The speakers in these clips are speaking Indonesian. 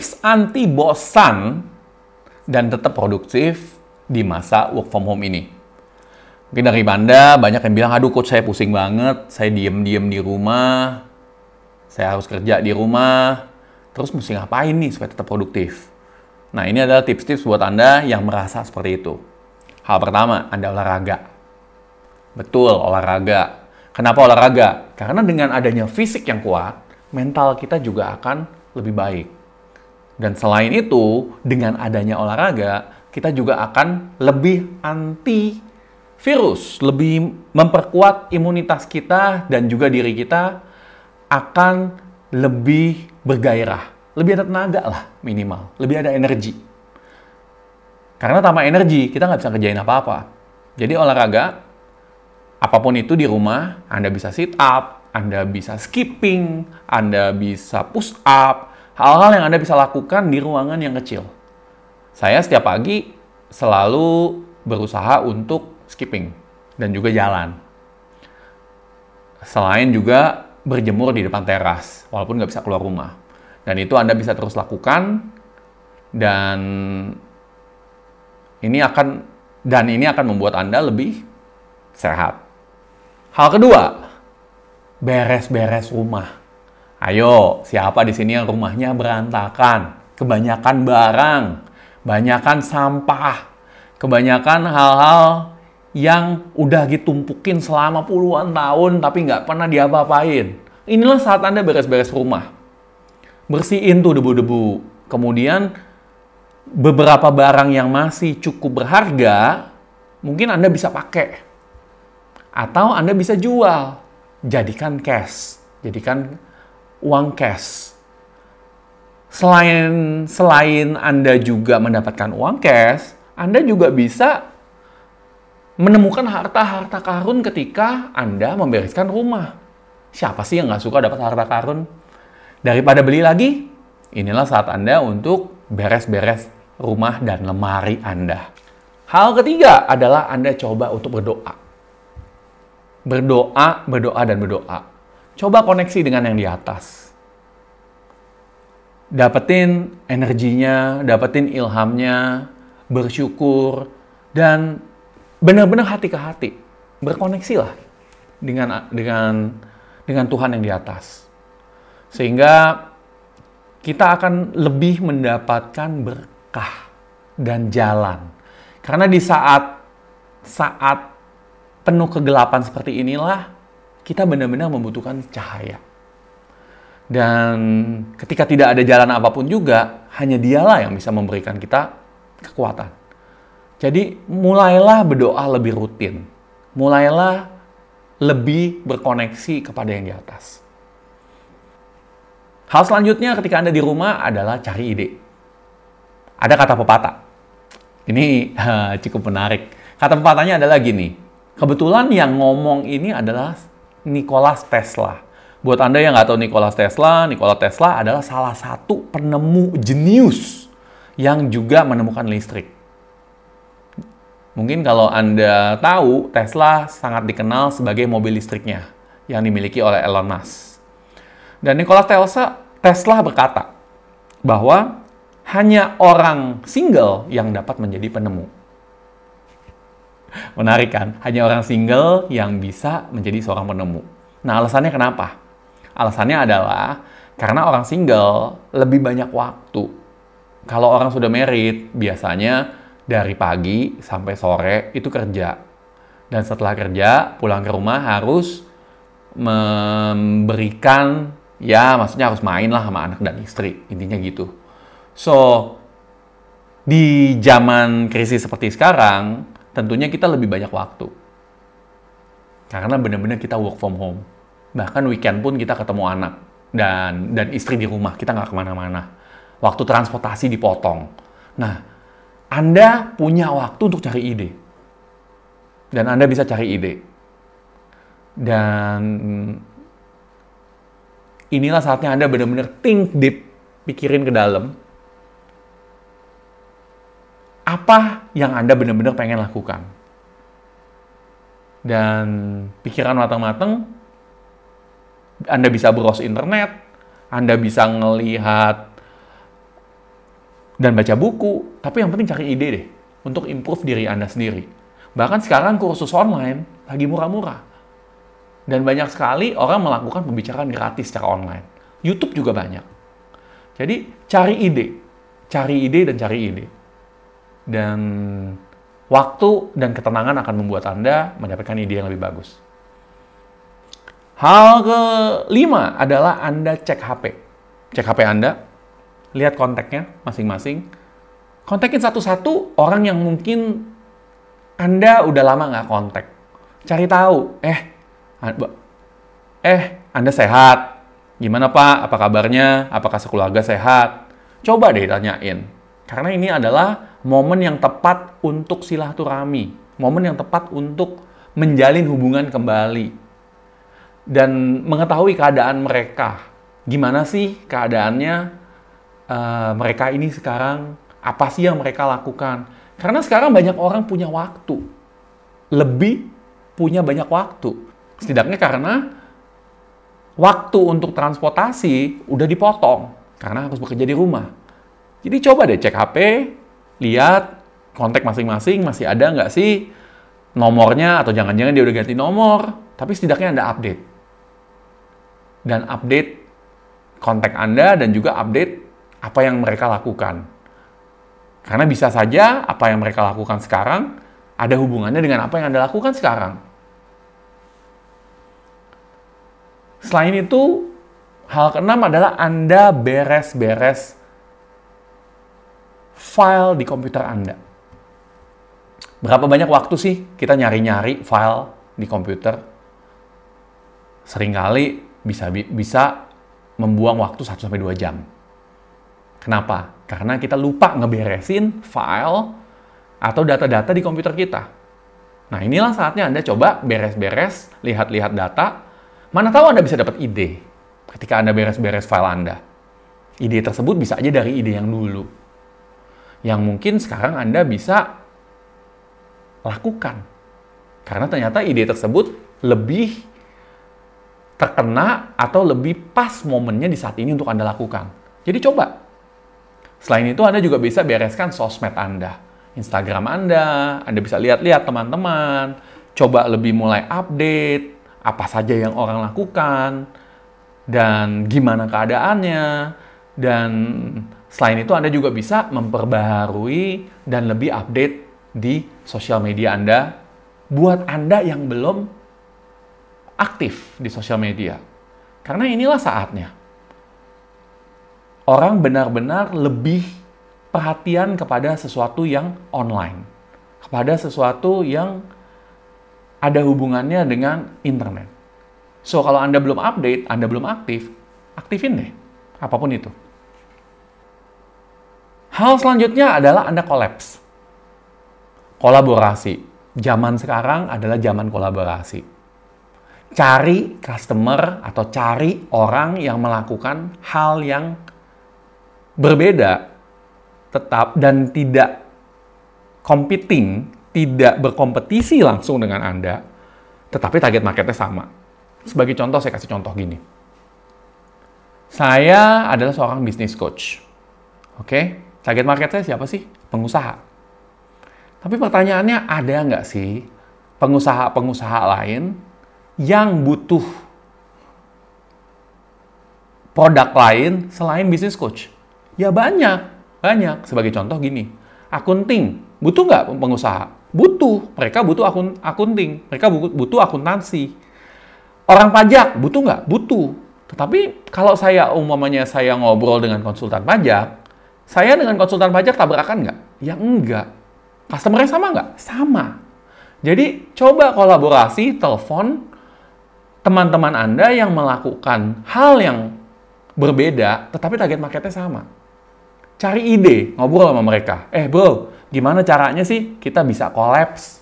tips anti bosan dan tetap produktif di masa work from home ini. Mungkin dari Anda banyak yang bilang, aduh coach saya pusing banget, saya diem-diem di rumah, saya harus kerja di rumah, terus mesti ngapain nih supaya tetap produktif? Nah ini adalah tips-tips buat Anda yang merasa seperti itu. Hal pertama, Anda olahraga. Betul, olahraga. Kenapa olahraga? Karena dengan adanya fisik yang kuat, mental kita juga akan lebih baik. Dan selain itu, dengan adanya olahraga, kita juga akan lebih anti virus, lebih memperkuat imunitas kita dan juga diri kita akan lebih bergairah, lebih ada tenaga lah minimal, lebih ada energi. Karena tanpa energi kita nggak bisa kerjain apa-apa. Jadi olahraga, apa pun itu di rumah, Anda bisa sit up, Anda bisa skipping, Anda bisa push up, hal-hal yang Anda bisa lakukan di ruangan yang kecil. Saya setiap pagi selalu berusaha untuk skipping dan juga jalan. Selain juga berjemur di depan teras, walaupun nggak bisa keluar rumah. Dan itu Anda bisa terus lakukan dan ini akan dan ini akan membuat Anda lebih sehat. Hal kedua, beres-beres rumah. Ayo, siapa di sini yang rumahnya berantakan, kebanyakan barang, banyakan sampah, kebanyakan hal-hal yang udah ditumpukin selama puluhan tahun tapi nggak pernah diapa-apain. Inilah saat Anda beres-beres rumah. Bersihin tuh debu-debu. Kemudian beberapa barang yang masih cukup berharga, mungkin Anda bisa pakai. Atau Anda bisa jual. Jadikan cash. Jadikan uang cash. Selain selain Anda juga mendapatkan uang cash, Anda juga bisa menemukan harta-harta karun ketika Anda membereskan rumah. Siapa sih yang nggak suka dapat harta karun? Daripada beli lagi, inilah saat Anda untuk beres-beres rumah dan lemari Anda. Hal ketiga adalah Anda coba untuk berdoa. Berdoa, berdoa, dan berdoa. Coba koneksi dengan yang di atas. Dapetin energinya, dapetin ilhamnya, bersyukur, dan benar-benar hati ke hati. Berkoneksi lah dengan dengan dengan Tuhan yang di atas. Sehingga kita akan lebih mendapatkan berkah dan jalan. Karena di saat saat penuh kegelapan seperti inilah kita benar-benar membutuhkan cahaya dan ketika tidak ada jalan apa pun juga hanya dialah yang bisa memberikan kita kekuatan jadi mulailah berdoa lebih rutin. Mulailah lebih berkoneksi kepada yang di atas. Hal selanjutnya ketika Anda di rumah adalah cari ide. Ada kata pepatah. Ini cukup menarik. Kata pepatahnya adalah gini. Kebetulan yang ngomong ini adalah Nikola Tesla. Buat Anda yang nggak tahu Nikola Tesla, Nikola Tesla adalah salah satu penemu jenius yang juga menemukan listrik. Mungkin kalau Anda tahu, Tesla sangat dikenal sebagai mobil listriknya yang dimiliki oleh Elon Musk. Dan Nikola Tesla, Tesla berkata bahwa hanya orang single yang dapat menjadi penemu. Menarik kan? Hanya orang single yang bisa menjadi seorang penemu. Nah, alasannya kenapa? Alasannya adalah karena orang single lebih banyak waktu. Kalau orang sudah married, biasanya dari pagi sampai sore itu kerja. Dan setelah kerja, pulang ke rumah harus memberikan, ya maksudnya harus main lah sama anak dan istri. Intinya gitu. So, di zaman krisis seperti sekarang, tentunya kita lebih banyak waktu. Karena benar-benar kita work from home. Bahkan weekend pun kita ketemu anak dan dan istri di rumah, kita nggak ke mana-mana. Waktu transportasi dipotong. Nah, anda punya waktu untuk cari ide. Dan Anda bisa cari ide. Dan inilah saatnya Anda benar-benar think deep, pikirin ke dalam. Apa yang Anda benar-benar pengen lakukan? Dan pikiran matang-matang, Anda bisa browse internet, Anda bisa ngelihat dan baca buku, tapi yang penting cari ide deh untuk improve diri Anda sendiri. Bahkan sekarang kursus online lagi murah-murah. Dan banyak sekali orang melakukan pembicaraan gratis secara online. YouTube juga banyak. Jadi cari ide, cari ide dan cari ide. Dan waktu dan ketenangan akan membuat Anda mendapatkan ide yang lebih bagus. Hal kelima adalah Anda cek HP. Cek HP Anda, lihat kontaknya masing-masing. Kontakin satu-satu orang yang mungkin Anda udah lama nggak kontak. Cari tahu, eh, eh, Anda sehat? Gimana Pak? Apa kabarnya? Apakah sekeluarga sehat? Coba deh tanyain. Karena ini adalah momen yang tepat untuk silaturahmi. Momen yang tepat untuk menjalin hubungan kembali. Dan mengetahui keadaan mereka. Gimana sih keadaannya uh, mereka ini sekarang? Apa sih yang mereka lakukan? Karena sekarang banyak orang punya waktu. Lebih punya banyak waktu. Setidaknya karena waktu untuk transportasi udah dipotong karena harus bekerja di rumah. Jadi coba deh cek HP, lihat kontak masing-masing masih ada nggak sih nomornya atau jangan-jangan dia udah ganti nomor, tapi setidaknya Anda update. Dan update kontak Anda dan juga update apa yang mereka lakukan. Karena bisa saja apa yang mereka lakukan sekarang ada hubungannya dengan apa yang Anda lakukan sekarang. Selain itu, hal keenam adalah Anda beres-beres file di komputer Anda. Berapa banyak waktu sih kita nyari-nyari file di komputer? Seringkali bisa bisa membuang waktu 1 sampai 2 jam. Kenapa? Karena kita lupa ngeberesin file atau data-data di komputer kita. Nah, inilah saatnya Anda coba beres-beres, lihat-lihat data, Mana tahu Anda bisa dapat ide ketika Anda beres-beres file Anda. Ide tersebut bisa aja dari ide yang dulu. Yang mungkin sekarang Anda bisa lakukan. Karena ternyata ide tersebut lebih terkena atau lebih pas momennya di saat ini untuk Anda lakukan. Jadi coba. Selain itu Anda juga bisa bereskan sosmed Anda. Instagram Anda, Anda bisa lihat-lihat teman-teman, coba lebih mulai update, apa saja yang orang lakukan, dan gimana keadaannya, dan selain itu Anda juga bisa memperbaharui dan lebih update di sosial media Anda buat Anda yang belum aktif di sosial media. Karena inilah saatnya. Orang benar-benar lebih perhatian kepada sesuatu yang online. Kepada sesuatu yang ada hubungannya dengan internet. So, kalau Anda belum update, Anda belum aktif, aktifin deh. Apa pun itu. Hal selanjutnya adalah Anda kolaps. Kolaborasi. Zaman sekarang adalah zaman kolaborasi. Cari customer atau cari orang yang melakukan hal yang berbeda tetap dan tidak competing tidak berkompetisi langsung dengan Anda, tetapi target marketnya sama. Sebagai contoh, saya kasih contoh gini. Saya adalah seorang bisnis coach. Oke, target market saya siapa sih? Pengusaha. Tapi pertanyaannya, ada nggak sih pengusaha-pengusaha lain yang butuh produk lain selain bisnis coach? Ya banyak, banyak. Sebagai contoh gini, akunting. Butuh nggak pengusaha? Butuh. Mereka butuh akun akunting. Mereka butuh akuntansi. Orang pajak butuh nggak? Butuh. Tetapi kalau saya umpamanya saya ngobrol dengan konsultan pajak, saya dengan konsultan pajak tabrakan nggak? Ya enggak. Customer-nya sama nggak? Sama. Jadi coba kolaborasi, telepon teman-teman Anda yang melakukan hal yang berbeda, tetapi target marketnya sama. Cari ide, ngobrol sama mereka. Eh bro, gimana caranya sih kita bisa kolaps?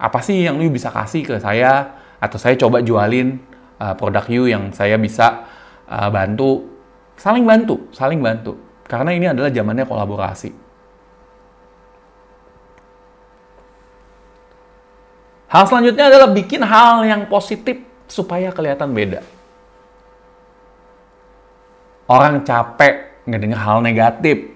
Apa sih yang lu bisa kasih ke saya? Atau saya coba jualin uh, produk you yang saya bisa uh, bantu. Saling bantu, saling bantu. Karena ini adalah zamannya kolaborasi. Hal selanjutnya adalah bikin hal yang positif supaya kelihatan beda. Orang capek ngedengar hal negatif,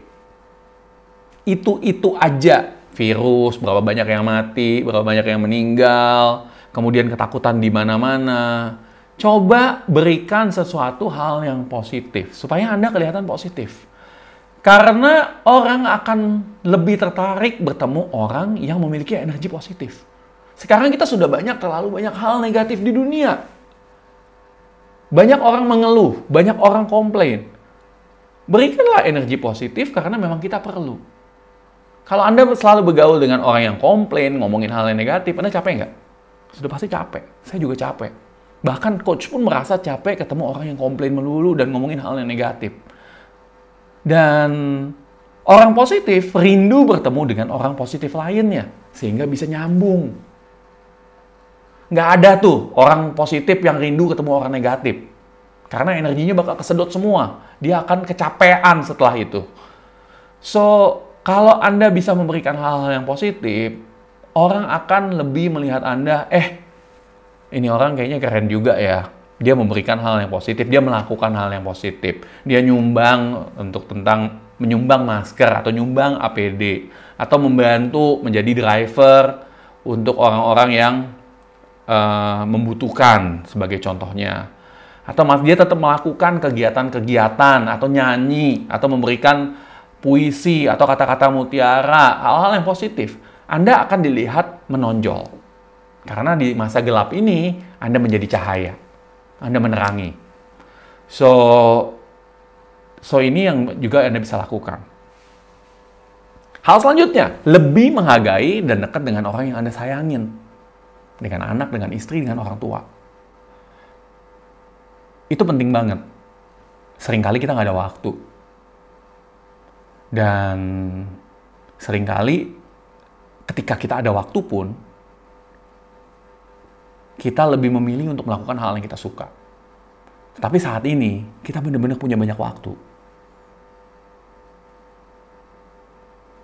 itu-itu aja. Virus, berapa banyak yang mati, berapa banyak yang meninggal, kemudian ketakutan di mana-mana. Coba berikan sesuatu hal yang positif, supaya Anda kelihatan positif. Karena orang akan lebih tertarik bertemu orang yang memiliki energi positif. Sekarang kita sudah banyak, terlalu banyak hal negatif di dunia. Banyak orang mengeluh, banyak orang komplain. Berikanlah energi positif karena memang kita perlu. Kalau Anda selalu bergaul dengan orang yang komplain, ngomongin hal yang negatif, Anda capek nggak? Sudah pasti capek. Saya juga capek. Bahkan coach pun merasa capek ketemu orang yang komplain melulu dan ngomongin hal yang negatif. Dan orang positif rindu bertemu dengan orang positif lainnya, sehingga bisa nyambung. Nggak ada tuh orang positif yang rindu ketemu orang negatif. Karena energinya bakal kesedot semua. Dia akan kecapean setelah itu. So, kalau Anda bisa memberikan hal-hal yang positif, orang akan lebih melihat Anda, eh, ini orang kayaknya keren juga ya dia memberikan hal yang positif, dia melakukan hal yang positif. Dia nyumbang untuk tentang menyumbang masker atau nyumbang APD atau membantu menjadi driver untuk orang-orang yang uh, membutuhkan sebagai contohnya. Atau mas dia tetap melakukan kegiatan-kegiatan atau nyanyi atau memberikan puisi atau kata-kata mutiara, hal-hal yang positif. Anda akan dilihat menonjol. Karena di masa gelap ini Anda menjadi cahaya. Anda menerangi. So, so ini yang juga Anda bisa lakukan. Hal selanjutnya, lebih menghargai dan dekat dengan orang yang Anda sayangin. Dengan anak, dengan istri, dengan orang tua. Itu penting banget. Seringkali kita nggak ada waktu. Dan sering kali ketika kita ada waktu pun, kita lebih memilih untuk melakukan hal yang kita suka. Tapi saat ini, kita benar-benar punya banyak waktu.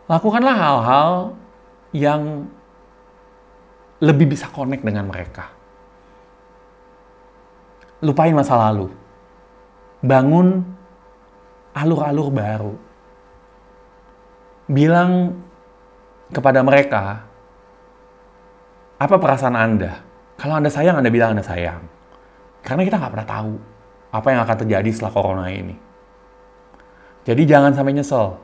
Lakukanlah hal-hal yang lebih bisa connect dengan mereka. Lupain masa lalu. Bangun alur-alur baru. Bilang kepada mereka, apa perasaan Anda? Kalau Anda sayang, Anda bilang Anda sayang. Karena kita nggak pernah tahu apa yang akan terjadi setelah corona ini. Jadi jangan sampai nyesel.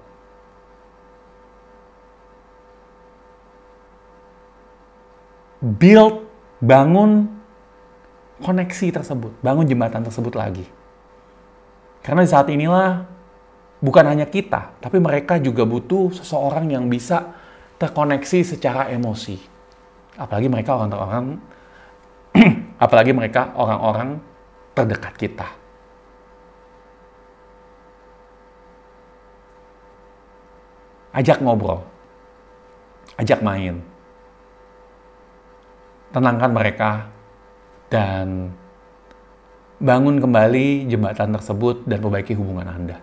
Build, bangun koneksi tersebut, bangun jembatan tersebut lagi. Karena di saat inilah bukan hanya kita, tapi mereka juga butuh seseorang yang bisa terkoneksi secara emosi. Apalagi mereka orang-orang Apalagi mereka orang-orang terdekat kita. Ajak ngobrol. Ajak main. Tenangkan mereka dan bangun kembali jembatan tersebut dan perbaiki hubungan Anda.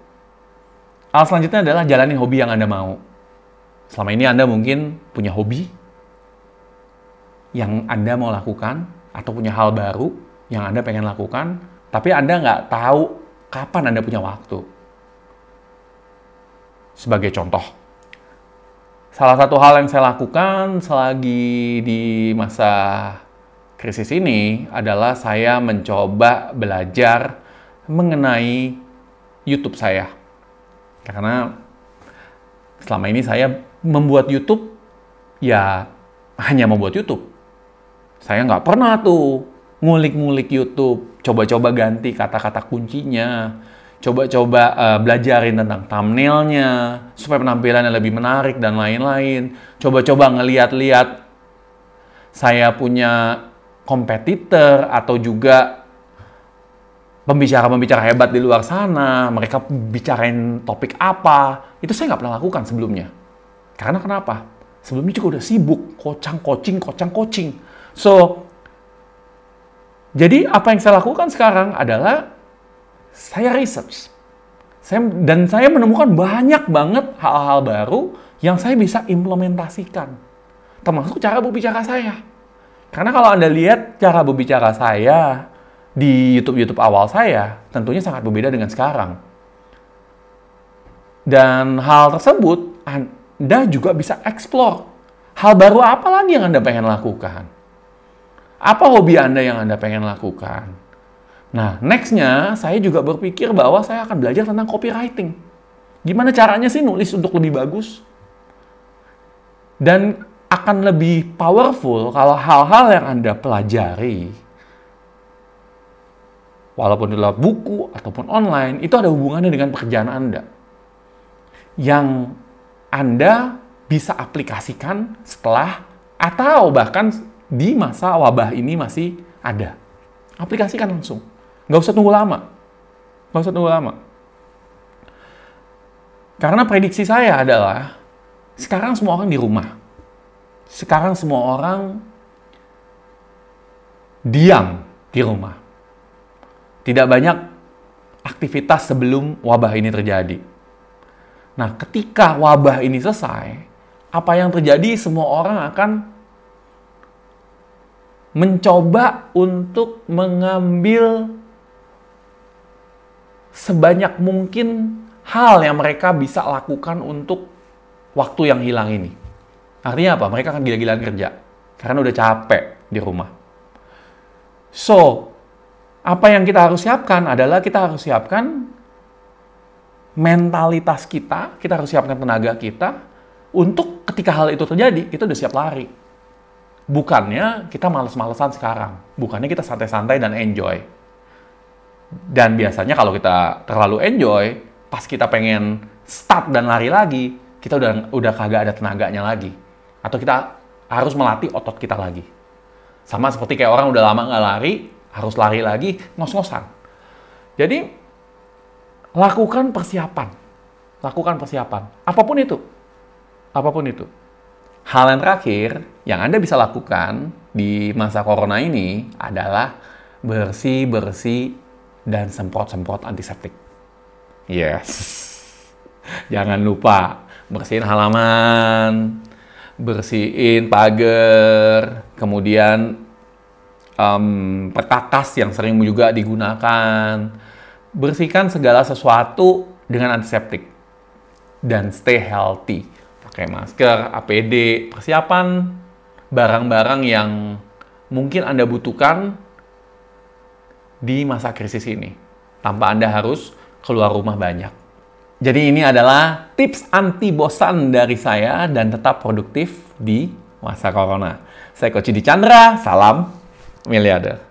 Hal selanjutnya adalah jalani hobi yang Anda mau. Selama ini Anda mungkin punya hobi yang Anda mau lakukan, atau punya hal baru yang Anda pengen lakukan, tapi Anda nggak tahu kapan Anda punya waktu. Sebagai contoh, salah satu hal yang saya lakukan selagi di masa krisis ini adalah saya mencoba belajar mengenai YouTube saya. Karena selama ini saya membuat YouTube ya hanya membuat YouTube saya nggak pernah tuh ngulik-ngulik YouTube, coba-coba ganti kata-kata kuncinya, coba-coba uh, belajarin tentang thumbnailnya, supaya penampilannya lebih menarik dan lain-lain. Coba-coba ngeliat-liat saya punya kompetitor atau juga pembicara-pembicara hebat di luar sana, mereka bicarain topik apa, itu saya nggak pernah lakukan sebelumnya. Karena kenapa? Sebelumnya juga udah sibuk, kocang, coaching, kocang, coaching So, jadi apa yang saya lakukan sekarang adalah saya research. Saya, dan saya menemukan banyak banget hal-hal baru yang saya bisa implementasikan. Termasuk cara berbicara saya. Karena kalau Anda lihat cara berbicara saya di YouTube-YouTube awal saya, tentunya sangat berbeda dengan sekarang. Dan hal tersebut Anda juga bisa explore. Hal baru apa lagi yang Anda pengen lakukan? Apa hobi Anda yang Anda pengen lakukan? Nah, nextnya saya juga berpikir bahwa saya akan belajar tentang copywriting. Gimana caranya sih nulis untuk lebih bagus? Dan akan lebih powerful kalau hal-hal yang Anda pelajari, walaupun lewat buku ataupun online, itu ada hubungannya dengan pekerjaan Anda. Yang Anda bisa aplikasikan setelah atau bahkan di masa wabah ini masih ada. Aplikasikan langsung. Nggak usah tunggu lama. Nggak usah tunggu lama. Karena prediksi saya adalah sekarang semua orang di rumah sekarang semua orang diam di rumah. Tidak banyak aktivitas sebelum wabah ini terjadi. Nah, ketika wabah ini selesai, apa yang terjadi semua orang akan mencoba untuk mengambil sebanyak mungkin hal yang mereka bisa lakukan untuk waktu yang hilang ini. Artinya apa? Mereka akan gila-gilaan kerja. Karena udah capek di rumah. So, apa yang kita harus siapkan adalah kita harus siapkan mentalitas kita, kita harus siapkan tenaga kita untuk ketika hal itu terjadi, kita udah siap lari. Bukannya kita males-malesan sekarang. Bukannya kita santai-santai dan enjoy. Dan biasanya kalau kita terlalu enjoy, pas kita pengen start dan lari lagi, kita udah udah kagak ada tenaganya lagi atau kita harus melatih otot kita lagi. Sama seperti kayak orang udah lama nggak lari, harus lari lagi, ngos-ngosan. Jadi, lakukan persiapan. Lakukan persiapan. Apa pun itu. Apa pun itu. Hal yang terakhir yang Anda bisa lakukan di masa corona ini adalah bersih-bersih dan semprot-semprot antiseptik. Yes. Jangan lupa bersihin halaman, bersihin pagar, kemudian um, perkakas yang sering juga digunakan. Bersihkan segala sesuatu dengan antiseptik dan stay healthy. Pakai masker, APD, persiapan barang-barang yang mungkin Anda butuhkan di masa krisis ini tanpa Anda harus keluar rumah banyak. Jadi ini adalah tips anti bosan dari saya dan tetap produktif di masa corona. Saya Coach Di Chandra, salam miliarder.